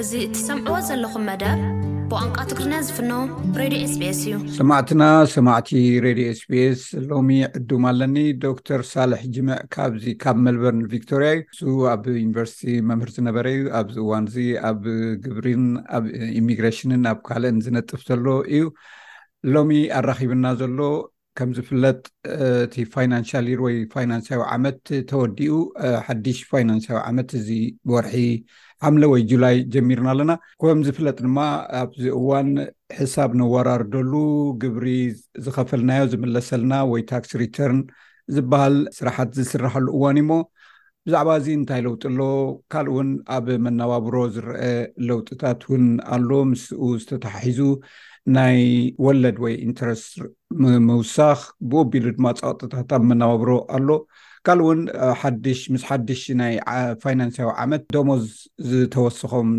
እዚ እትሰምዕዎ ዘለኹም መደብ ብቋንቋ ትግርኛ ዝፍኖ ሬድዮ ኤስቢኤስ እዩ። ሰማዕትና ሰማዕቲ ሬድዮ ኤስቢኤስ ሎሚ ዕዱም ኣለኒ ዶክተር ሳልሕ ጅምዕ ካብዚ ካብ መልበርን ቪክቶርያ እዩ እሱ ኣብ ዩኒቨርሲቲ መምህር ዝነበረ እዩ ኣብዚ እዋን እዚ ኣብ ግብሪን ኣብ ኢሚግሬሽንን ኣብ ካልእን ዝነጥፍ ዘሎ እዩ ሎሚ ኣራኺብና ዘሎ ከም ዝፍለጥ እቲ ፋይናንሻል ይር ወይ ፋይናንሳዊ ዓመት ተወዲኡ ሓድሽ ፋይናንሳዊ ዓመት እዚ ወርሒ ሓምለ ወይ ጁላይ ጀሚርና ኣለና ከም ዝፍለጥ ድማ ኣብዚ እዋን ሕሳብ ነወራርደሉ ግብሪ ዝኸፈልናዮ ዝምለሰልና ወይ ታክስ ሪተርን ዝበሃል ስራሓት ዝስራሓሉ እዋን እዩሞ ብዛዕባ እዚ እንታይ ለውጢ ኣሎ ካልእ እውን ኣብ መናባብሮ ዝረአ ለውጥታት እውን ኣሎ ምስኡ ዝተተሓሒዙ ናይ ወለድ ወይ ኢንተረስት ምውሳኽ ብኡ ኣቢሉ ድማ ፀቕጥታት ኣብ መናባብሮ ኣሎ ካልእ እውን ሓድሽ ምስ ሓድሽ ናይ ፋይናንስያዊ ዓመት ደሞዝ ዝተወሰኾም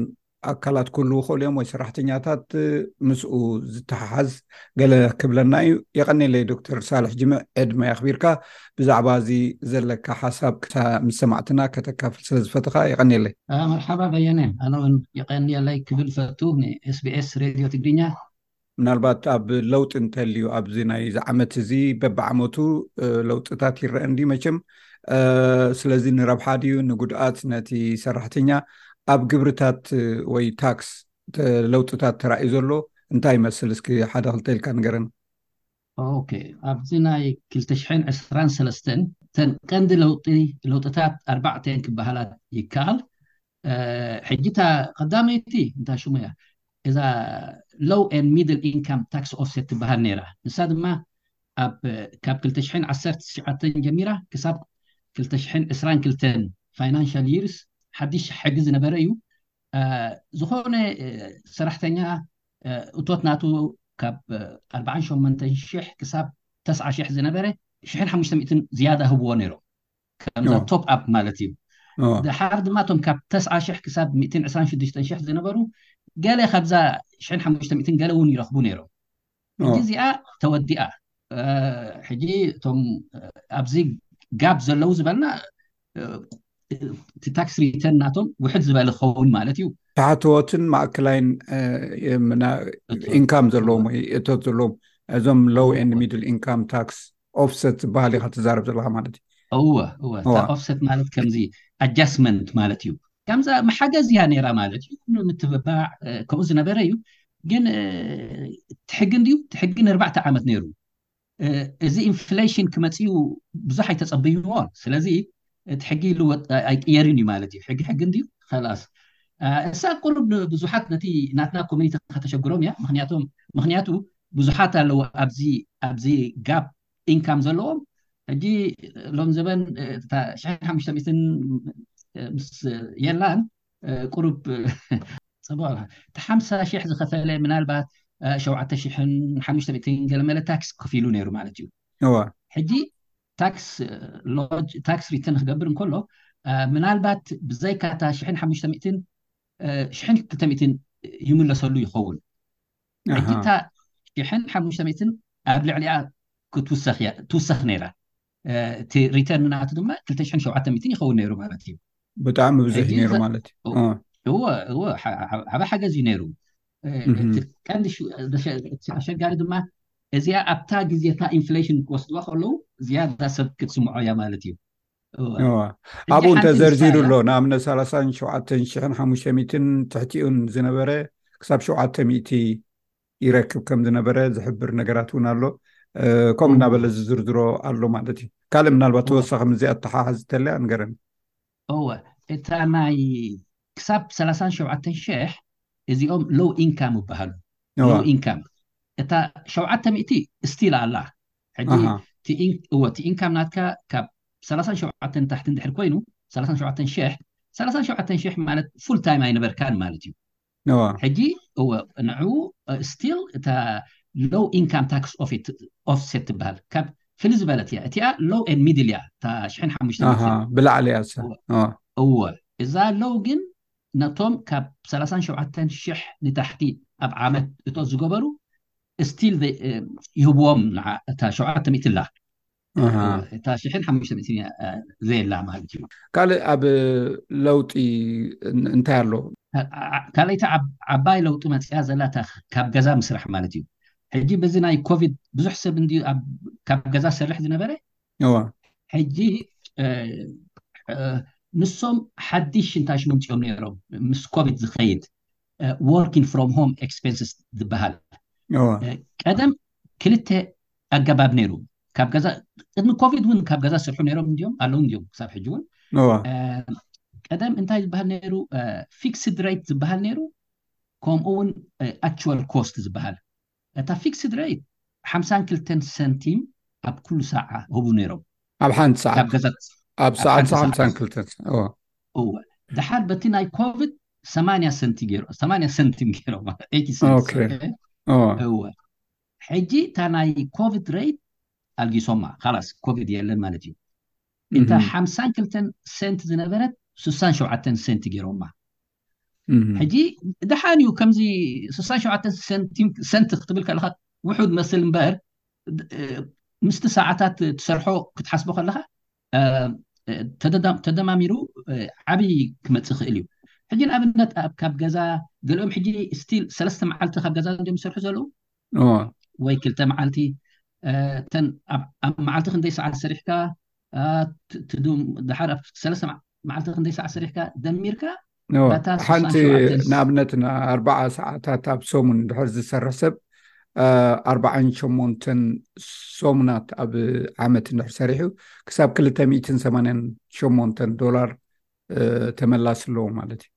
ኣካላት ኩሉ ይኽእሉ እዮም ወይ ሰራሕተኛታት ምስኡ ዝተሓሓዝ ገለ ክብለና እዩ የቀኒለይ ዶክተር ሳልሕ ጅምዕ ዕድመ ኣኽቢርካ ብዛዕባ እዚ ዘለካ ሓሳብ ምስ ሰማዕትና ከተካፍል ስለ ዝፈትኻ የቀኒለይ መርሓባ በየነ ኣነ ውን የቀኒየለይ ክብል ፈቱ ንኤስቢኤስ ሬድዮ ትግርኛ ምናልባት ኣብ ለውጢ እንተልዩ ኣብዚ ናይ እዚ ዓመት እዚ በብዓመቱ ለውጥታት ይረአ እንዲ መቸም ስለዚ ንረብሓ ድዩ ንጉድኣት ነቲ ሰራሕተኛ ኣብ ግብርታት ወይ ታክስ ለውጥታት ተራእዩ ዘሎ እንታይ ይመስል እስኪ ሓደ ክልተ ኢልካ ንገረን ኦኬ ኣብዚ ናይ ክልተ ሽሕን ዕስራን ሰለስተን እተን ቀንዲ ለውጢ ለውጥታት ኣርባዕተ እየን ክበሃላ ይከኣል ሕጂ እታ ቀዳመይቲ እንታይ ሽሙ እያ እዛ ሎው ኤንድ ሚድል ኢንካም ታክስ ኦፍሴት ትበሃል ነይራ ንሳ ድማ ኣብ ካብ ክልተ ሽሕን ዓሰርተ ትሽዓተን ጀሚራ ክሳብ ክልተ ሽሕን ዕስራን ክልተን ፋይናንሻል ይርስ ሓድሽ ሕጊ ዝነበረ እዩ ዝኾነ ሰራሕተኛ እቶት ናቱ ካብ ኣርብዓን ሸሞንተን ሽሕ ክሳብ ተስዓ ሽሕ ዝነበረ ሽሕን ሓሙሽተ ሚእትን ዝያዳ ህብዎ ነይሮም ከምዛ ኦ ቶፕ ኣፕ ማለት እዩ ኦ ድሓር ድማ እቶም ካብ ተስዓ ሽሕ ክሳብ ሚእትን ዕስራን ሽዱሽተን ሽሕ ዝነበሩ ገለ ካብዛ ሽሕን ሓሙሽተ ሚእትን ገለ እውን ይረኽቡ ነይሮም ኦ ሕጂ እዚኣ ተወዲኣ እ፣ ሕጂ እቶም እ፣ ኣብዚ ጋብ ዘለው ዝበልና እቲ ታክስ ሪተርን ናቶም ውሕድ ዝበለ ክኸውን ማለት እዩ ታሕተዎትን ማእከላይን ኢንካም ዘለዎም ወይ እቶት ዘለዎም እዞም ሎው ኤንድ ሚድል ኢንካም ታክስ ኦፍሰት ዝበሃል ኢካ ትዛረብ ዘለካ ማለት እዩ እወ እወ እታ ኦፍሰት ማለት ከምዚ ኣጃስትመንት ማለት እዩ ከምዛ መሓገዝ እያ ነይራ ማለት እዩ ንምትብባዕ ከምኡ ዝነበረ እዩ ግን ትሕጊ እንድዩ ትሕጊ ንኣርባዕተ ዓመት ነይሩ እዚ ኢንፍሌሽን ክመጽእዩ ብዙሕ ኣይተጸብይዎን ስለዚ እቲ ሕጊ ይልወጥ ኣይቅየርን እዩ ማለት እዩ ሕጊ ሕጊ እንድዩ ከላስ እሳ ቁሩብ ብዙሓት ነቲ ናትና ኮሚኒቲ ከተሸግሮም እያ ምክንያቶም ምክንያቱ ብዙሓት ኣለዎ ኣብዚ ኣብዚ ጋፕ ኢንካም ዘለዎም ሕጂ ሎም ዘበን እታ ሽሕን ሓሙሽተ ሚእትን ምስ የላን ቁሩብ ጽቡቅ እቲ ሓምሳ ሽሕ ዝኸፈለ ምናልባት ሸውዓተ ሽሕን ሓሙሽተ ሚእትን ገለመለ ታክስ ከፊሉ ነይሩ ማለት እዩ እወ ሕጂ ታክስ ሎጅ ታክስ ሪተርን ክገብር እንከሎ አ፣ ምናልባት ብዘይካ እታ ሽሕን ሓሙሽተ ሚእትን አ፣ ሽሕን ክልተ ሚእትን ይምለሰሉ ይኸውን ሕጂ ኣሃ እታ ሽሕን ሓሙሽተ ሚእትን ኣብ ልዕሊኣ ክትውሰኽ እያ ትውሰኽ ነይራ እቲ ሪተርን ናቱ ድማ 2700 ይኸውን ነይሩ ማለት እዩ ብጣዕሚ ብዙሕ እዩ ነይሩ ማለት እዩ እወ ዓበ ሓገዝ እዩ ነይሩ ቀንዲ ኣሸጋሪ ድማ እዚኣ ኣብታ ግዜታ ኢንፍሌሽን ክወስድዋ ከለዉ ዝያዳ ሰብ ክትስምዖ እያ ማለት እዩ ኣብኡ እንተ ዘርዚሩ ኣሎ ንኣብነት 37500 ትሕቲኡን ዝነበረ ክሳብ 700 ይረክብ ከም ዝነበረ ዝሕብር ነገራት እውን ኣሎ ከምኡ እናበለ ዝዝርዝሮ ኣሎ ማለት እዩ ካልእ ምናልባት ተወሳኺ ምዚ ኣተሓሓዝ ተለያ ንገረኒ እወ እታ ናይ ክሳብ 37 ሽሕ እዚኦም ሎው ኢንካም ይበሃሉ ሎው ኢንካም እታ ሸውዓተ ሚእቲ ስቲል ኣላ ሕጂ እወ እቲ ኢንካም ናትካ ካብ 37 ንታሕቲ እንድሕር ኮይኑ 37 ሽሕ 37 ሽሕ ማለት ፉል ታይም ኣይነበርካን ማለት እዩ ሕጂ እወ ንዕኡ ስቲል እታ ሎው ኢንካም ታክስ ኦፍሴት ትበሃል ካብ ፍሊ ዝበለት እያ እቲኣ ሎው ኤን ሚድል እያ እታ ሽሕን ሓሙሽተ ኣሃ ብላዕሊ እያ እሳ እወ እወ እዛ ሎው ግን ነቶም ካብ ሰላሳን ሸውዓተን ሽሕ ንታሕቲ ኣብ ዓመት እቶ ዝገበሩ ስቲል ይህብዎም ንዓ እታ ሸውዓተ ሚእቲ እላ እታ ሽሕን ሓሙሽተ ሚእትን እያ ዘየላ ማለት እዩ ካልእ ኣብ ለውጢ እንታይ ኣሎ ካልኣይቲ ዓባይ ለውጢ መፅያ ዘላ እታ ካብ ገዛ ምስራሕ ማለት እዩ ሕጂ በዚ ናይ ኮቪድ ብዙሕ ሰብ እንድዩ ካብ ገዛ ዝሰርሕ ዝነበረ ሕጂ ንሶም ሓድሽ እንታይ ሽሞም ፅኦም ነይሮም ምስ ኮቪድ ዝኸይድ ወርኪን ፍሮም ሆም ኤክስፔንስስ ዝበሃል ቀደም ክልተ ኣገባብ ነይሩ ካብ ገዛ ቅድሚ ኮቪድ እውን ካብ ገዛ ዝስርሑ ነይሮም እንዲዮም ኣለውን እንዲዮም ክሳብ ሕጂ እውን ቀደም እንታይ ዝበሃል ነይሩ ፊክስድ ሬት ዝበሃል ነይሩ ከምኡ እውን ኣክቹዋል ኮስት ዝበሃል እታ ፊክስድ ሬት ሓምሳን ክልተን ሰንቲም ኣብ ኩሉ ሰዓ ህቡ ነይሮም ኣብ ሓንቲ ሰዓት ኣብ ሰዓት ሓምሳን ክልተን እወ ድሓር በቲ ናይ ኮቪድ ሰማንያ ሰንቲ ገይሮ ሰማንያ ሰንቲም ገይሮም እወ ሕጂ እታ ናይ ኮቭድ ረይት ኣልጊሶማ ካላስ ኮቪድ የለን ማለት እዩ እታ ሓምሳን ክልተን ሰንት ዝነበረት ስሳን ሸውዓተን ሰንት ገይሮማ ሕጂ ደሓን እዩ ከምዚ ስሳን ሸውዓተን ሰንት ክትብል ከለካ ውሑድ መስል እምበር ምስቲ ሰዓታት ትሰርሖ ክትሓስቦ ከለካ ተደማሚሩ ዓቢ ክመጽእ ይኽእል እዩ ሕጂ ንኣብነት ካብ ገዛ ገሊኦም ሕጂ ስቲል ሰለስተ መዓልቲ ካብ ገዛ እንዲም ዝሰርሑ ዘለዉ ወይ ክልተ መዓልቲ እተን ኣብ መዓልቲ ክንደይ ሰዓት ሰሪሕካ ትዱም ድሓር ኣብ ሰለስተ መዓልቲ ክንደይ ሰዓት ሰሪሕካ ደሚርካ ሓንቲ ንኣብነት ኣርባዓ ሰዓታት ኣብ ሰሙን ድሕር ዝሰርሕ ሰብ ኣርባዓን ሸሞንተን ሰሙናት ኣብ ዓመት ንድሕር ሰሪሑ ክሳብ ክልተ ሚትን ሰማንያን ሸሞንተን ዶላር ተመላሲ ኣለዎ ማለት እዩ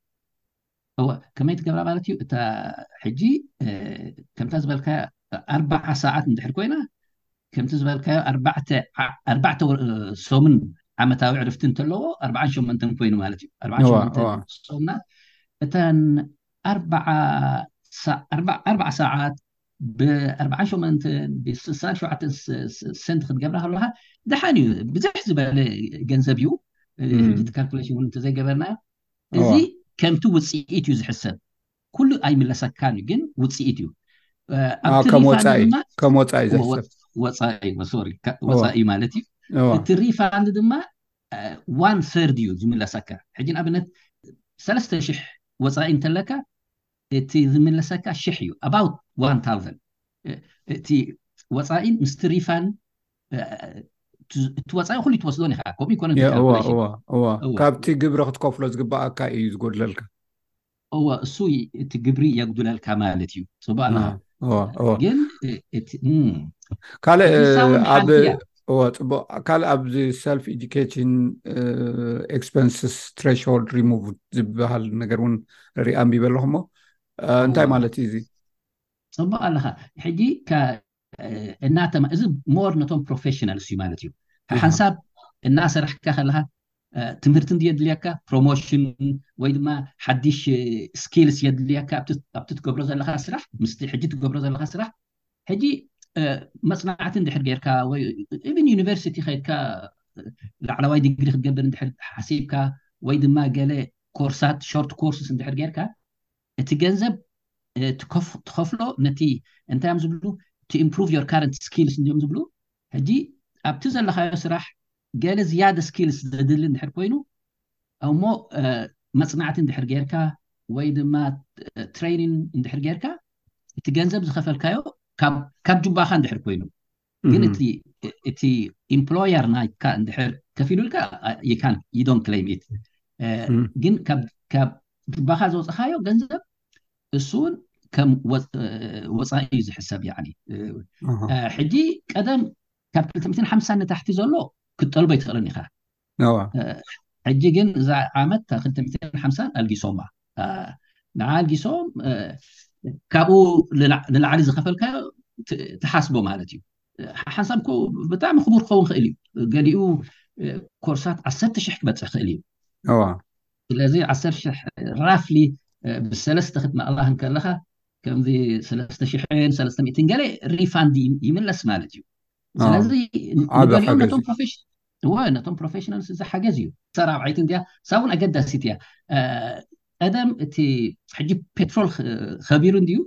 እወ ከመይ ትገብራ ማለት እዩ እታ ሕጂ ከምታ ዝበልካ ኣርባዓ ሰዓት እንድሕር ኮይና ከምቲ ዝበልካዮ ኣርባዕተ ኣርባዕተ ሰሙን ዓመታዊ ዕርፍቲ እንተለዎ ኣርባዓን ሸሞንተን ኮይኑ ማለት እዩ ኣርባዓን ሸሞንተን ሰሙናት እተን ኣርባዓ ሰዓት ብኣርባዓን ሸሞንተን ብስሳን ሸውዓተን ሰንት ክትገብራ ከለካ ደሓን እዩ ብዙሕ ዝበለ ገንዘብ እዩ ሕጂ ካልኩሌሽን እውን እንተዘይገበርና እዚ ከምቲ ውፅኢት እዩ ዝሕሰብ ኩሉ ኣይምለሰካን እዩ ግን ውፅኢት እዩ ኣብቲ ከም ሪፋንድ ወፃኢ ድማ ከም ወፃኢ እዎ፣ ዘሕሰብ ወፅ- ወፃኢ እዎ፣ ሶሪ ከ- እዎ ወፃኢ ማለት እዩ እዎ እቲ ሪፋንድ ድማ ዋን ሰርድ እዩ ዝምለሰካ ሕጂ ንኣብነት ሰለስተ ሽሕ ወፃኢ እንተለካ እቲ ዝምለሰካ ሽሕ እዩ ኣባውት ዋን ታውዘንድ እቲ ወፃኢ ምስቲ ሪፋንድ እቲ ወፃኢ ኩሉ ትወስዶን ኢኻ ከምኡ ይኮነን እቲ የ- እዎ ካልኩሌሽን እዎ እዎ እዎ ካብቲ ግብሪ ክትከፍሎ ዝግባኣካ እዩ ዝጎድለልካ እወ እሱ እቲ ግብሪ የጉድለልካ ማለት እዩ ፅቡቅ ግን ካልእ ፅቡቅ ካልእ ኣብዚ ሰልፍ ኤዱኬሽን ኤክስፐንስስ ትሬሽሆልድ ሪሙቭ ዝበሃል ነገር እውን ሪኣ ኣንቢበ ኣለኹሞ እንታይ ማለት እዩ እዚ ፅቡቅ ኣለካ ሕጂ እናተማ እዚ ሞር ነቶም ፕሮፌሽናልስ እዩ ማለት እዩ ሓንሳብ እናሰራሕካ ከለካ ትምህርቲ እንዲ የድልየካ ፕሮሞሽን ወይ ድማ ሓዲሽ ስኪልስ የድልየካ ኣብቲ ትገብሮ ዘለካ ስራሕ ምስቲ ሕጂ ትገብሮ ዘለካ ስራሕ ሕጂ መፅናዕቲ እንድሕር ጌርካ ወይ ኢብን ዩኒቨርሲቲ ከይድካ ላዕለዋይ ዲግሪ ክትገብር እንድሕር ሓሲብካ ወይ ድማ ገለ ኮርሳት ሾርት ኮርስስ እንድሕር ጌርካ እቲ ገንዘብ ትኸፍሎ ነቲ እንታይ እዮም ዝብሉ to improve your current skills እንድዮም ዝብሉ ሕጂ ኣብቲ ዘለኻዮ ስራሕ ገለ ዝያደ ስኪልስ ዘድሊ እንድሕር ኮይኑ እሞ መጽናዕቲ እንድሕር ጌርካ ወይ ድማ ትሬኒን እንድሕር ጌርካ እቲ ገንዘብ ዝኸፈልካዮ ካብ ጁባኻ እንድሕር ኮይኑ ግን እቲ እቲ ኢምፕሎየር ናይካ እንድሕር ከፊሉልካ you can't you don't claim it ግን ካብ ጁባኻ ዘውፅኻዮ ገንዘብ እሱ እውን ከም ወፃኢ እዩ ዝሕሰብ ያኒ ሕጂ ቀደም ካብ 250 ንታሕቲ ዘሎ ክትጠልቦ ኣይትኽእልን ኢኻ ሕጂ ግን እዛ ዓመት ክልተ ሚእትን ሓምሳን ኣልጊሶማ ንዓ ኣልጊሶም ካብኡ ንላዕሊ ዝኸፈልካዮ ትሓስቦ ማለት እዩ ሓንሳብ ኮ ብጣዕሚ ክቡር ክኸውን ክእል እዩ ገሊኡ ኮርሳት ዓሰርተ ሽሕ ክበፅሕ ክእል እዩ ስለዚ ዓሰርተ ሽሕ ራፍሊ ብሰለስተ ክትመቕላ ከለኻ ከምዚ ሰለስተ ሽሕን ሰለስተ ሚእትን ገለ ሪፋንድ ይምለስ ማለት እዩ ስለዚ ንገሊኦም ነቶም ፕሮፌሽን እወ ነቶም ፕሮፌሽናልስ እዚ ሓገዝ እዩ። እታ ራብዐይቲ እንድያ እሳ እውን ኣገዳሲት እያ ቀደም እቲ ሕጂ ፔትሮል ከቢሩ እንድዩ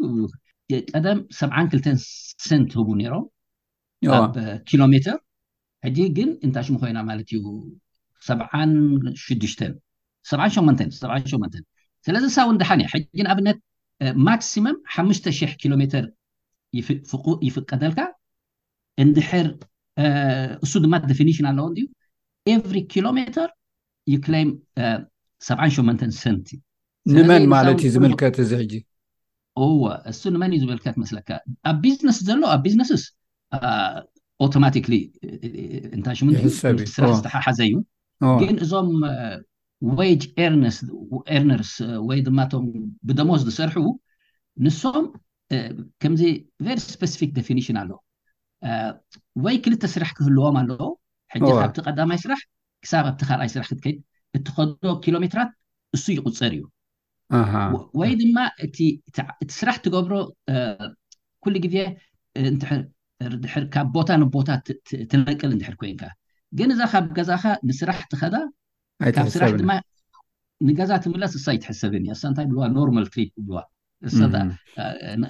ቀደም ሰብዓን ክልተን ሰንት ህቡ ነይሮም ኣብ ኪሎ ሜትር ሕጂ ግን እንታይ ሽሙ ኮይና ማለት እዩ ሰብዓን ሽዱሽተን ሰብዓን ሸመንተን ሰብዓን ሸመንተን ስለዚ እሳ እውን ድሓን እያ ሕጂ ንኣብነት ማክሲመም ሓሙሽተ ሽሕ ኪሎ ሜትር ይፍቀደልካ እንድሕር እሱ ድማ ዴፊኒሽን ኣለዎ እንድዩ ኤቭሪ ኪሎ ሜተር ዩ ክሌም ሰብዓን ሸመንተን ሰንት እዩ ንመን ማለት እዩ ዝምልከት እዚ ሕጂ እወ እሱ ንመን እዩ ዝምልከት መስለካ ኣብ ቢዝነስ ዘሎ ኣብ ቢዝነስስ ኦቶማቲክሊ እንታይ ሽሙ ስራሕ ዝተሓሓዘ እዩ ግን እዞም ዌጅ ኤርነርስ ወይ ድማ ቶም ብደሞዝ ዝሰርሑ ንሶም ከምዚ ቨሪ ስፐሲፊክ ደፊኒሽን ኣለዎ ወይ ክልተ ስራሕ ክህልዎም ኣለዎ ሕጂ ካብቲ ቀዳማይ ስራሕ ክሳብ ኣብቲ ካልኣይ ስራሕ ክትከይድ እትኸዶ ኪሎ ሜትራት እሱ ይቁፀር እዩ ወይ ድማ እቲ ስራሕ ትገብሮ ኩሉ ግዜ ድሕር ካብ ቦታ ንቦታ ትነቅል እንድሕር ኮይንካ ግን እዛ ካብ ገዛኻ ንስራሕ ትኸዳ ካብ ስራሕ ድማ ንገዛ ትምለስ እሳ ኣይትሕሰብን እያ እሳ እንታይ ብልዋ ኖርማል ትሪፕ ብልዋ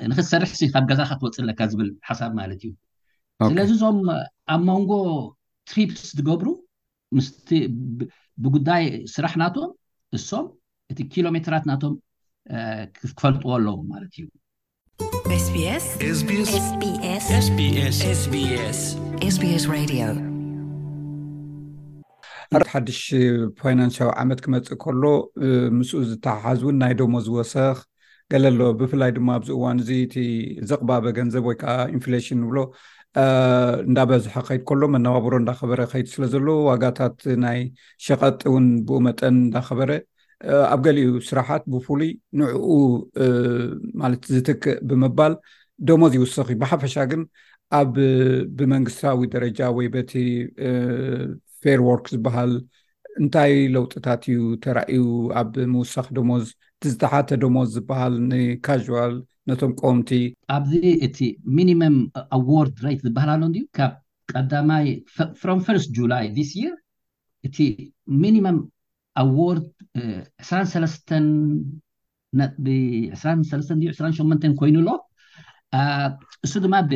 ንክትሰርሕ ሲ ካብ ገዛካ ትወፅእ ኣለካ ዝብል ሓሳብ ማለት እዩ ስለዚ እዞም ኣብ መንጎ ትሪፕስ ዝገብሩ ምስቲ ብጉዳይ ስራሕ ናቶም እሶም እቲ ኪሎ ሜትራት ናቶም ክፈልጥዎ ኣለዎም ማለት እዩ SBS SBS SBS SBS SBS SBS Radio ሓድሽ ፋይናንስያዊ ዓመት ክመፅእ ከሎ ምስኡ ዝተሓሓዝ እውን ናይ ደሞ ዝወሰኽ ገለ ኣሎ ብፍላይ ድማ ኣብዚ እዋን እዚ እቲ ዘቕባበ ገንዘብ ወይ ከዓ ኢንፍሌሽን ንብሎ እንዳበዝሐ ከይድ ከሎ መነባብሮ እንዳኸበረ ከይድ ስለ ዘሎ ዋጋታት ናይ ሸቐጥ እውን ብኡ መጠን እንዳኸበረ ኣብ ገሊኡ ስራሓት ብፍሉይ ንዕኡ ማለት ዝትክእ ብምባል ደሞዝ ይውስኽ እዩ ብሓፈሻ ግን ኣብ ብመንግስታዊ ደረጃ ወይ በቲ ፌር ወርክ ዝበሃል እንታይ ለውጥታት እዩ ተራእዩ ኣብ ምውሳኽ ደሞዝ እቲ ዝተሓተ ደሞዝ ዝበሃል ንካዋል ነቶም ቆምቲ ኣብዚ እቲ ሚኒመም ኣዎርድ ሬት ዝበሃል ኣሎ እንድዩ ካብ ቀዳማይ ፍሮም ፈርስት ጁላይ ዚስ ይር እቲ ሚኒመም ኣዎርድ ዕስራን ሰለስተን ነጥቢ ዕስራን ሰለስተን ድዩ ዕስራን ሸሞንተን ኮይኑ ኣሎ እሱ ድማ ብ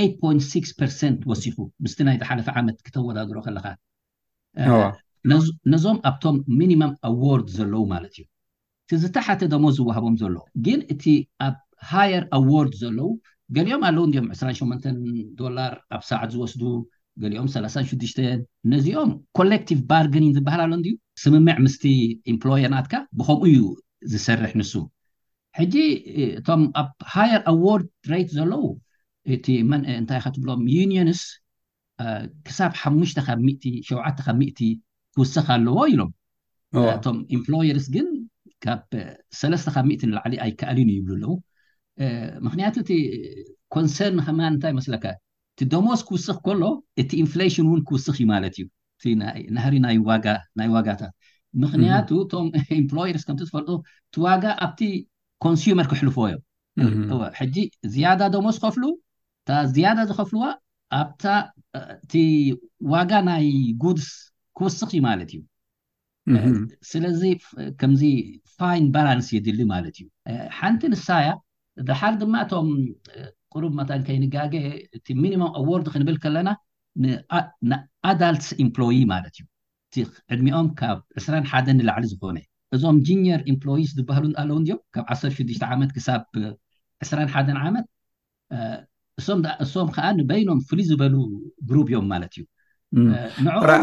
8.6 ፐርሰንት ወሲኹ ምስቲ ናይ ዝሓለፈ ዓመት ክተወዳድሮ ከለኻ ነዞም ኣብቶም ሚኒማም ኣዎርድ ዘለዉ ማለት እዩ እቲ ዝተሓተ ደሞዝ ዝወሃቦም ዘሎ ግን እቲ ኣብ ሃየር ኣዎርድ ዘለው ገሊኦም ኣለው እንድዮም ዕስራን ሸሞንተን ዶላር ኣብ ሰዓት ዝወስዱ ገሊኦም ሰላሳን ሽዱሽተን ነዚኦም ኮሌክቲቭ ባርገኒን ዝበሃል ኣሎ እንድዩ ስምምዕ ምስቲ ኢምፕሎየር ናትካ ብከምኡ እዩ ዝሰርሕ ንሱ ሕጂ እቶም ኣብ ሃየር ኣዎርድ ሬት ዘለው እቲ መን እንታይ ኢካ ትብሎም ዩኒየንስ ክሳብ ሓሙሽተ ካብ ሚእቲ ሸውዓተ ካብ ሚእቲ ክውሰኽ ኣለዎ ኢሎም እቶም ኢምፕሎየርስ ግን ካብ ሰለስተ ካብ ሚእቲ ንላዕሊ ኣይከኣልን እዩ ይብሉ ኣለዉ ምክንያቱ እቲ ኮንሰርን ከማን እንታይ መስለካ እቲ ደሞዝ ክውስኽ ከሎ እቲ ኢንፍሌሽን እውን ክውስኽ እዩ ማለት እዩ እቲ ናህሪ ናይ ዋጋ ናይ ዋጋታት ምክንያቱ እቶም ኢምፕሎየርስ ከምቲ ዝፈልጡ እቲ ዋጋ ኣብቲ ኮንሱመር ክሕልፎ እዮም ሕጂ ዝያዳ ደሞዝ ከፍሉ እታ ዝያዳ ዝኸፍልዋ ኣብታ እቲ ዋጋ ናይ ጉድስ ክውስኽ እዩ ማለት እዩ ስለዚ ከምዚ ፋይን ባላንስ የድሊ ማለት እዩ ሓንቲ ንሳ እያ ድሓር ድማ እቶም ቅሩብ መታን ከይንጋገ እቲ ሚኒማም ኣዎርድ ክንብል ከለና ንኣዳልትስ ኢምፕሎይ ማለት እዩ እቲ ዕድሚኦም ካብ ዕስራን ሓደን ንላዕሊ ዝኾነ እዞም ጂኒየር ኢምፕሎይስ ዝበሃሉ ኣለዉ እንዲዮም ካብ ዓሰርተ ሽዱሽተ ዓመት ክሳብ ዕስራን ሓደን ዓመት እሶም ከኣ ንበይኖም ፍልይ ዝበሉ ግሩብ እዮም ማለት እዩ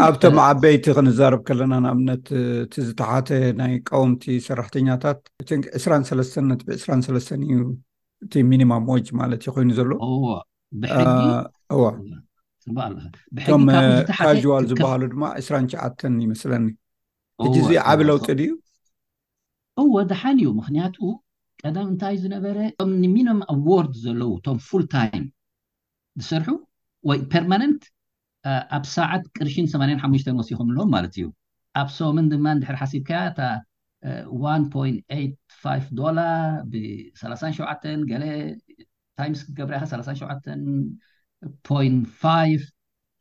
ኣብቶም ዓበይቲ ክንዛረብ ከለና ንኣብነት እቲ ዝተሓተ ናይ ቀውምቲ ሰራሕተኛታት እቲ 23 ነ 23 እዩ እቲ ሚኒማም ወጅ ማለት እዩ ኮይኑ ዘሎ እቶም ካዋል ዝበሃሉ ድማ 2ሸ ይመስለኒ ሕጂ እዚ ዓብ ለውጢ ድዩ እወ ደሓን እዩ ምኽንያቱ ቀደም እንታይ ዝነበረ እቶም ንሚኒመም ኣዎርድ ዘለዉ እቶም ፉል ታይም ዝሰርሑ ወይ ፐርማነንት ኣብ ሰዓት ቅርሽን ሰማንያን ሓሙሽተን ወሲኾምሎም ማለት እዩ ኣብ ሰሙን ድማ እንድሕር ሓሲብካያ እታ ዋን ፖይንት ኤይት ፋይቭ ዶላር ብሰላሳን ሸውዓተን ገለ ታይምስ ክትገብራ ኢኻ ሰላሳን ሸውዓተን ፖይንት ፋይቭ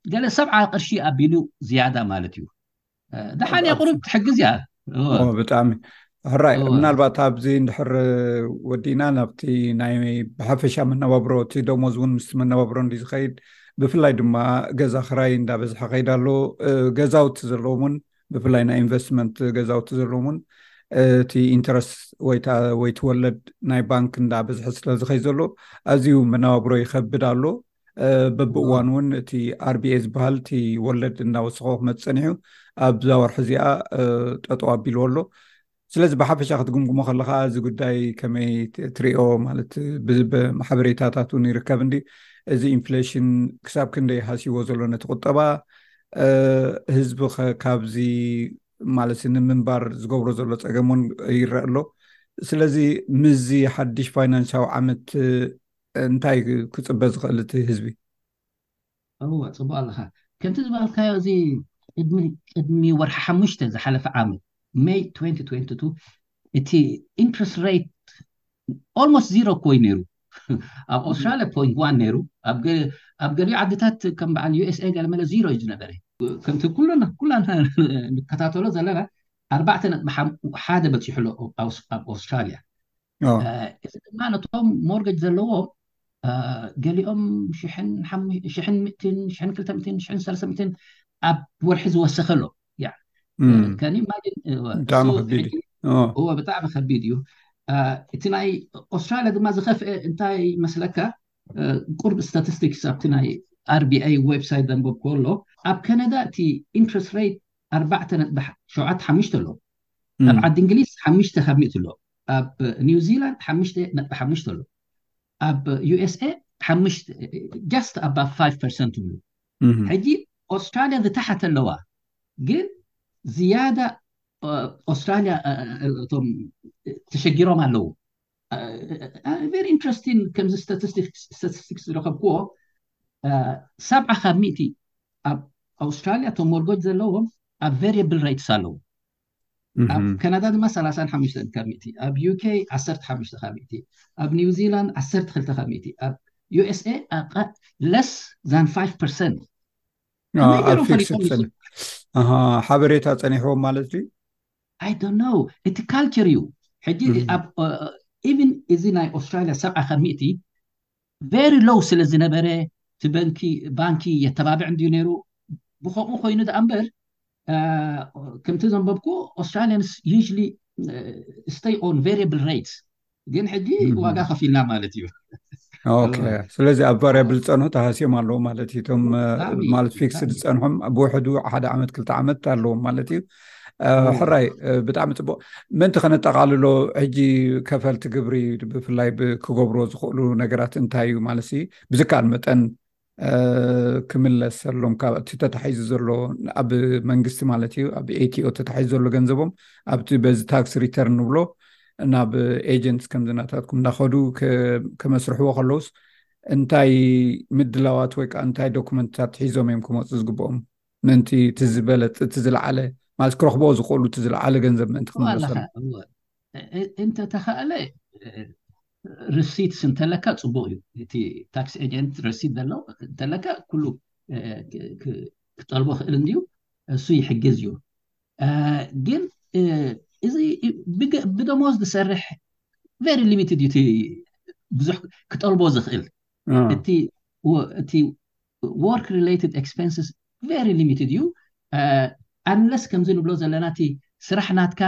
ገለ ሰብዓ ቅርሺ ኣቢሉ ዝያዳ ማለት እዩ ደሓን እያ ቁሩብ ትሕግዝ እያ ብጣዕሚ ሕራይ ምናልባት ኣብዚ እንድሕር ወዲእና ናብቲ ናይ ብሓፈሻ መነባብሮ እቲ ደሞዝ እውን ምስቲ መነባብሮ እንዲ ዝኸይድ ብፍላይ ድማ ገዛ ክራይ እንዳበዝሐ ከይድ ኣሎ ገዛውቲ ዘለዎም እውን ብፍላይ ናይ ኢንቨስትመንት ገዛውቲ ዘለዎም እውን እቲ ኢንተረስት ወይ ትወለድ ናይ ባንክ እንዳበዝሐ ስለዝኸይ ዘሎ ኣዝዩ መነባብሮ ይከብድ ኣሎ በብእዋን እውን እቲ ኣርቢኤ ዝበሃል እቲ ወለድ እናወሰኮ ክመፅ ፀኒሑ ኣብዛ ወርሒ እዚኣ ጠጠው ኣቢልዎ ኣሎ ስለዚ ብሓፈሻ ክትግምግሞ ከለካ እዚ ጉዳይ ከመይ ትሪኦ ማለት ብሓበሬታታት እውን ይርከብ እንዲ እዚ ኢንፍሌሽን ክሳብ ክንደይ ሃሲዎ ዘሎ ነቲ ቁጠባ ህዝቢ ካብዚ ማለት ንምንባር ዝገብሮ ዘሎ ፀገም እውን ይረአ ኣሎ ስለዚ ምስዚ ሓድሽ ፋይናንሳዊ ዓመት እንታይ ክፅበ ዝኽእል እቲ ህዝቢ? እወ ፅቡቅ ኣለኻ ከምቲ ዝበልካዮ እዚ ቅድሚ ቅድሚ ወርሒ ሓሙሽተ ዝሓለፈ ዓመት May 2022 እቲ ኢንትረስት ሬት ኦልሞስት ዚሮ እኮ እዩ ነይሩ ኣብ ኣውስትራልያ ፖይንት ዋን ነይሩ ኣብ ገሊኡ ዓድታት ከም በዓል ዩኤስኤ ገለመለ ዚሮ እዩ ዝነበረ ከምቲ ኩሉና ኩላና ንከታተሎ ዘለና ኣርባዕተ ነጥቢ ሓደ በፂሑ ኣሎ ኣብ ኣውስትራልያ እዚ ድማ ነቶም ሞርገጅ ዘለዎ ገሊኦም ሽሕን ምእትን ሽሕን ክልተ ምእትን ሽሕን ሰለስተ ምእትን ኣብ ወርሒ ዝወሰኸ ኣሎ ከኒ ማጅን እዎ ብጣዕሚ ከቢድ እዩ እቲ ናይ ኣውስትራሊያ ድማ ዝኸፍአ እንታይ መስለካ ቁርብ ስታቲስቲክስ ኣብቲ ናይ ኣርቢኣይ ዌብሳይት ዘንበብ ከሎ ኣብ ከነዳ እቲ ኢንትረስት ሬት ኣርባዕተ ነጥቢ ሸውዓተ ሓሙሽተ ኣሎ ኣብ ዓዲ እንግሊዝ ሓሙሽተ ካብ ምእቲ ኣሎ ኣብ ኒውዚላንድ ሓሙሽተ ነጥቢ ሓሙሽተ ኣሎ ኣብ USA ሓሙሽተ ጃስት ኣባ ፋይቭ ፐርሰንት ይብሉ ሕጂ ኣውስትራልያ ዝታሓተ ኣለዋ ግን ዝያዳ ኣውስትራልያ እቶም ተሸጊሮም ኣለዉ ቨሪ ኢንትረስቲን ከምዚ ስታቲስቲክስ ዝረከብክዎ ሰብዓ ካብ ሚእቲ ኣብ ኣውስትራልያ እቶም ሞርጎጅ ዘለዎም ኣብ ቨሪብል ሬትስ ኣለዉ ኣብ ካናዳ ድማ ሰላሳን ሓሙሽተን ካብ ሚእቲ፣ ኣብ UK ዓሰርተ ሓሙሽተ ካብ ሚእቲ፣ ኣብ ኒው ዚላንድ ዓሰርተ ክልተ ካብ ሚእቲ፣ ኣብ USA less than five percent ከመይ ገይሮም ፈሊጦም ይኽእሉ? ሓበሬታ ፀኒሕዎም ማለት ድዩ ኣይ ዶንት ኖው እቲ ካልቸር እዩ ሕጂ ኣብ ኢቭን እዚ ናይ ኣውስትራሊያ ሰብዓ ካብ ሚእቲ ቨሪ ሎው ስለ ዝነበረ እቲ በንኪ ባንኪ የተባብዕ እንድዩ ነይሩ ብከምኡ ኮይኑ ደኣ እምበር ከምቲ ዘንበብኩ ኦስትራሊያንስ ዩዥሊ ስተይ ኦን ቬሪብል ሬትስ ግን ሕጂ ዋጋ ከፊልና ማለት እዩ ኦኬ ስለዚ ኣብ ቫሪያብል ዝፀንሑ ተሃስዮም ኣለዎ ማለት እዩ እቶም ማለት ፊክስድ ዝፀንሖም ብውሕዱ ሓደ ዓመት ክልተ ዓመት ኣለዎም ማለት እዩ ሕራይ ብጣዕሚ ፅቡቅ ምእንቲ ከነጠቃልሎ ሕጂ ከፈልቲ ግብሪ ብፍላይ ክገብርዎ ዝኽእሉ ነገራት እንታይ እዩ ማለት ብዝከኣል መጠን ክምለሰሎም ካብቲ ተታሒዙ ዘሎ ኣብ መንግስቲ ማለት እዩ ኣብ ኤቲኦ ተታሒዙ ዘሎ ገንዘቦም ኣብቲ በዚ ታክስ ሪተርን ንብሎ ናብ ኤጀንትስ ከምዝናታትኩም እናኸዱ ከመስርሕዎ ከለውስ እንታይ ምድላዋት ወይ ከዓ እንታይ ዶኩመንትታት ሒዞም እዮም ክመፁ ዝግብኦም ምእንቲ እቲ ዝበለፅ እቲ ዝለዓለ ማለት ክረኽቦ ዝኽእሉ እቲ ዝለዓለ ገንዘብ ምእንቲ ክምለሰሉ እንተተኸእለ ርሲት እንተለካ ፅቡቅ እዩ እቲ ታክስ ኤጀንት ረሲት ዘሎ እንተለካ ኩሉ ክጠልቦ ክእል እንድዩ እሱ ይሕግዝ እዩ ግን እዚ ብደሞዝ ዝሰርሕ ቨሪ ሊሚትድ እዩ ብዙሕ ክጠልቦ ዝኽእል እቲ ወርክ ሪለይትድ ኤክስፐንስስ ቨሪ ሊሚትድ እዩ ኣንለስ ከምዚ ንብሎ ዘለና እቲ ስራሕ ናትካ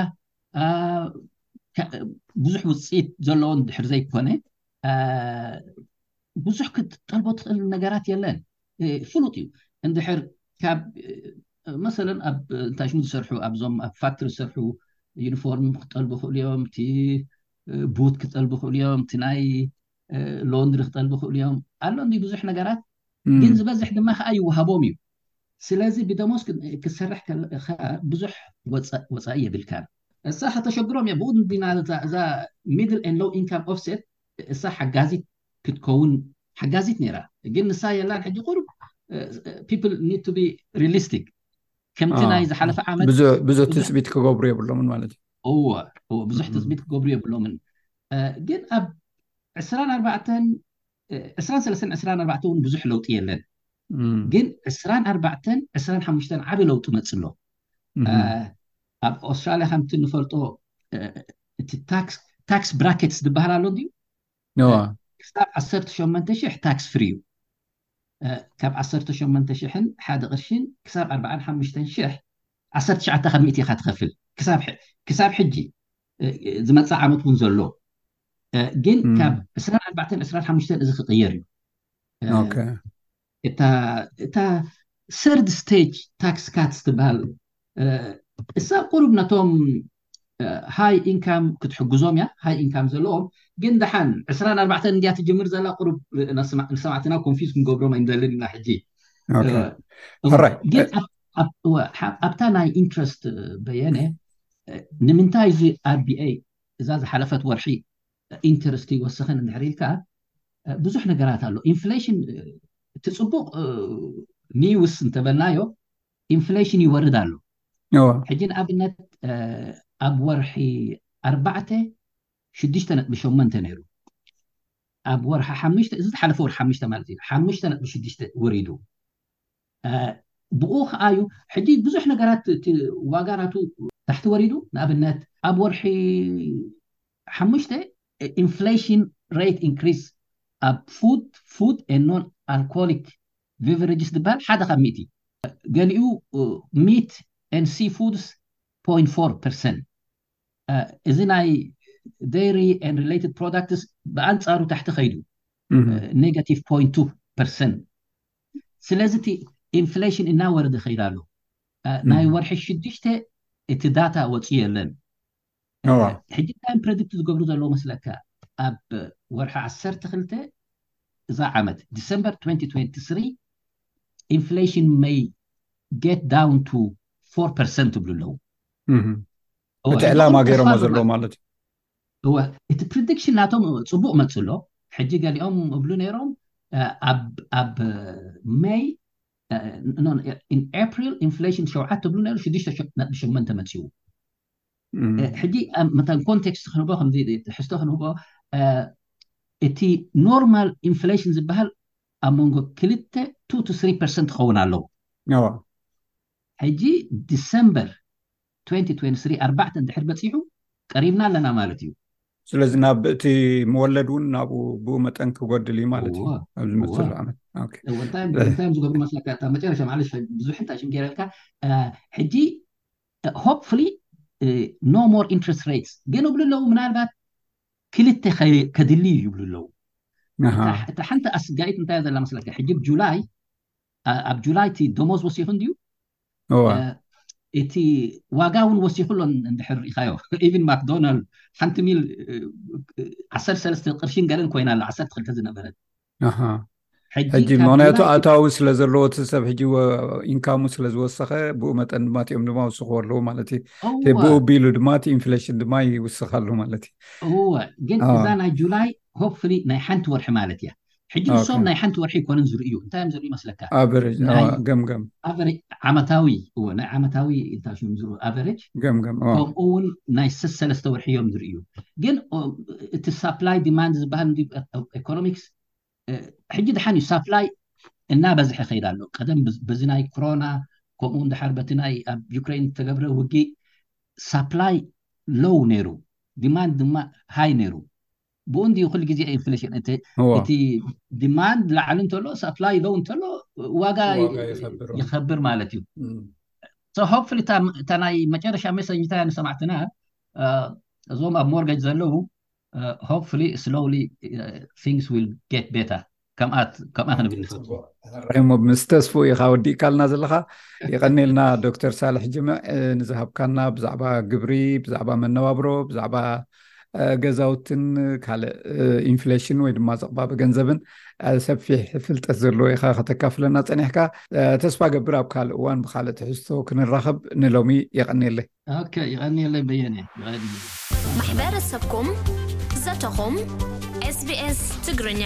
ብዙሕ ውፅኢት ዘለዎን ድሕር ዘይኮነ ብዙሕ ክትጠልቦ ትኽእል ነገራት የለን ፍሉጥ እዩ እንድሕር ካብ መሰለ ኣብ እንታይ ሽሙ ዝሰርሑ ኣብዞም ኣብ ፋክትሪ ዝሰርሑ ዩኒፎርም ክጠልቡ ክእሉ እዮም እቲ ቡት ክጠልቡ ክእሉ እዮም እቲ ናይ ሎንድሪ ክጠልቡ ክእሉ እዮም ኣሎ እንዲ ብዙሕ ነገራት ግን ዝበዝሕ ድማ ከዓ ይወሃቦም እዩ ስለዚ ብደሞስ ክሰርሕ ከለካ ብዙሕ ወፃኢ የብልካን እሳ ከተሸግሮም እያ ብኡ እንዲና እዛ ሚድል ን ሎው ኢንካም ኦፍሴት እሳ ሓጋዚት ክትከውን ሓጋዚት ነይራ ግን ንሳ የላን ሕጂ ቁሩብ ፒፕል ኒድ ቱ ቢ ሪሊስቲክ ከምቲ ናይ ዝሓለፈ ዓመት ብዙሕ ትፅቢት ክገብሩ የብሎምን ማለት እዩ እወ እወ ብዙሕ ትፅቢት ክገብሩ የብሎምን ግን ኣብ ዕስራን ኣርባዕተን ዕስራን ሰለስተን ዕስራን ኣርባዕተ እውን ብዙሕ ለውጢ የለን ግን ዕስራን ኣርባዕተን ዕስራን ሓሙሽተን ዓበ ለውጢ መፅ ኣሎ ኣብ ኣውስትራልያ ከምቲ ንፈልጦ እቲ ታክስ ብራኬትስ ዝበሃል ኣሎ እንድዩ ክሳብ ዓሰርተ ሸመንተ ሽሕ ታክስ ፍሪ እዩ ካብ ዓሰርተ ሸመንተ ሽሕን ሓደ ቅርሽን ክሳብ ኣርባዓን ሓሙሽተን ሽሕ ዓሰርተ ትሽዓተ ካብ ሚእቲ ኢኻ ትኸፍል ክሳብ ክሳብ ሕጂ ዝመጽእ ዓመት እውን ዘሎ ግን ካብ ዕስራን ኣርባዕተን ዕስራን ሓሙሽተን እዚ ክቕየር እዩ እታ ሰርድ ስቴጅ ታክስ ካትስ ትበሃል እሳ ቁሩብ ነቶም ሃይ ኢንካም ክትሕግዞም እያ ሃይ ኢንካም ዘለዎም ግን ደሓን ዕስራን ኣርባዕተን እንድያ ትጅምር ዘላ ቁሩብ ንሰማዕትና ኮንፊዝ ክንገብሮም ኣይንደልን ኢና ሕጂ ግን ኣብታ ናይ ኢንትረስት በየነ ንምንታይ እዚ ኣርቢኤ እዛ ዝሓለፈት ወርሒ ኢንትረስት ይወስኽን እንድሕር ኢልካ ብዙሕ ነገራት ኣሎ ኢንፍሌሽን እቲ ፅቡቅ ሚውስ እንተበልናዮ ኢንፍሌሽን ይወርድ ኣሎ እወ ሕጂ ንኣብነት እ፣ ኣብ ወርሒ ኣርባዕተ ሽዱሽተ ነጥቢ ሸሞንተ ነይሩ ኣብ ወርሒ ሓሙሽተ እዚ ዝሓለፈ ወርሒ ሓሙሽተ ማለት እዩ ሓሙሽተ ነጥቢ ሽዱሽተ ወሪዱ እ፣ ብኡ ከዓ እዩ ሕጂ ብዙሕ ነገራት እቲ ዋጋ ናቱ ታሕቲ ወሪዱ ንኣብነት ኣብ ወርሒ ሓሙሽተ ኢንፍሌሽን ሬት ኢንክሪስ ኣብ ፉድ ፉድ ኖን ኣልኮሊክ ቪቭረጅስ ዝበሃል ሓደ ካብ ሚእቲ ገሊኡ ሚት ኤንድ ሲ ፉድስ ፖይንት ፎር ፐርሰንት እዚ ናይ ደይሪ ኤንድ ሪሌትድ ፕሮዳክትስ ብኣንፃሩ ታሕቲ ከይዱ ኔጋቲቭ ፖይንት ቱ ፐርሰንት ስለዚ እቲ ኢንፍሌሽን እናወረደ ከይድ ኣሎ ናይ ወርሒ ሽዱሽተ እቲ ዳታ ወፅኡ የለን ሕጂ እንታይ ፕረድክት ዝገብሩ ዘለዉ መስለካ ኣብ ወርሒ ዓሰርተ ክልተ እዛ ዓመት ዲሰምበር ትወንቲ ትወንቲ ስሪ ኢንፍሌሽን መይ ጌት ዳውን ቱ ፎር ፐርሰንት ይብሉ ኣለዉ እቲ ዕላማ ገይሮሞ ዘለዉ ማለት እዩ እወ እቲ ፕሪዲክሽን ናቶም ፅቡቅ መፅ ኣሎ ሕጂ ገሊኦም እብሉ ነይሮም ኣብ መይ ኤፕሪል ኢንፍሌሽን ሸውዓተ ብሉ ነይሩ ሽዱሽተ ነጥቢ ሸመንተ መፂኡ ሕጂ መታን ኮንቴክስት ክንህቦ ከምዚ ትሕዝቶ ክንህቦ እቲ ኖርማል ኢንፍሌሽን ዝበሃል ኣብ መንጎ ክልተ ቱ ቱ ስሪ ፐርሰንት ክኸውን ኣለዎ ሕጂ ዲሰምበር 2023 ኣርባዕተ እንድሕር በፂሑ ቀሪብና ኣለና ማለት እዩ ስለዚ ናብ እቲ መወለድ እውን ናብኡ ብኡ መጠን ክጎድል እዩ ማለት እዩ ኣብ ዝመፅሉ ዓመት እንታይ ዝገብሩ መስለካ መጨረሻ ማለሽ ብዙሕ እንታይ ሽም ገይረልካ ሕጂ ሆፕፉሊ ኖ ሞር ኢንትረስት ሬትስ ግን እብሉ ኣለዉ ምናልባት ክልተ ከድልዩ ይብሉ ኣለዉ እታ ሓንቲ ኣስጋኢት እንታይ ዘላ መስለካ ሕጂ ብ ጁላይ ኣብ ጁላይ እቲ ደሞዝ ወሲኹ እንድዩ እቲ ዋጋ እውን ወሲኹ ኣሎ እንድሕር ሪኢኻዮ ኢቭን ማክዶናልድ ሓንቲ ሚል ዓሰርተ ሰለስተ ቅርሽን ገለን ኮይና ኣላ ዓሰርተ ክልተ ዝነበረት ሕጂ ምክንያቱ ኣታዊ ስለ ዘለዎ እቲ ሰብ ሕጂ ኢንካሙ ስለ ዝወሰኸ ብኡ መጠን ድማ እኦም ድማ ውስኽዎ ኣለዎ ማለት እዩ ብኡ ቢሉ ድማ እቲ ኢንፍሌሽን ድማ ይውስኽ ኣሉ ማለት እዩ እወ ግን እዛ ናይ ጁላይ ሆፕፍሊ ናይ ሓንቲ ወርሒ ማለት እያ ሕጂ ንሶም ናይ ሓንቲ ወርሒ ኣይኮነን ዝርእዩ እንታይ እዮም ዝርእዩ መስለካ ገምገም ዓመታዊ እወ ናይ ዓመታዊ እንታይ ሽም ዝሩ ኣቨሬጅ ገምገም ኦ ከምኡ እውን ናይ ሰሰለስተ ወርሒ እዮም ዝርእዩ ግን ኦ፣ እቲ ሳፕላይ ዲማንድ ዝበሃል እንዲ- ኦ- ኢኮኖሚክስ እ፣ ሕጂ ድሓን እዩ ሳፕላይ እናበዝሐ ከይድ ኣሎ ቀደም ብዝ- በዚ ናይ ኮሮና ከምኡ እውን ድሓር በቲ ናይ ኣብ ዩክሬን ዝተገብረ ውግእ ሳፕላይ ሎው ነይሩ ዲማንድ ድማ ሃይ ነይሩ ብኡ እንድዩ ኩሉ ግዜ ኢንፍሌሽን እቲ እዎ እቲ ዲማንድ ላዕሊ እንተሎ ሳፕላይ ሎው እንተሎ ዋጋ ዋጋ ይኸብር እሞ። ይኸብር ማለት እዩ እም፣ ሶ ሆፕፉሊ እታ እታ ናይ መጨረሻ ሜሰጅ እንታይ እያ ንሰማዕትና አ፣ እዞም ኣብ ሞርገጅ ዘለዉ ሆፕፉሊ ስሎውሊ ቲንግስ ዊል ጌት ቤተር ከምኣ ከምኣ ክንብል ንፈቱ ጽቡቕ ምስ ተስፉ ኢኻ ወዲእካልና ዘለኻ ይቐኒልና ዶክተር ሳልሕ ጅምዕ ንዝሃብካና ብዛዕባ ግብሪ ብዛዕባ መነባብሮ ብዛዕባ ገዛውትን ካልእ ኢንፍሌሽን ወይ ድማ ዘቕባበ ገንዘብን ሰፊሕ ፍልጠት ዘለዎ ኢኻ ከተካፍለና ፀኒሕካ ተስፋ ገብር ኣብ ካልእ እዋን ብካልእ ትሕዝቶ ክንራኸብ ንሎሚ የቐኒየለይ ኦከይ የቀንየለይ በየነ የቀንየለይ ማሕበረሰብኩም ዘተኹም SBS ትግርኛ።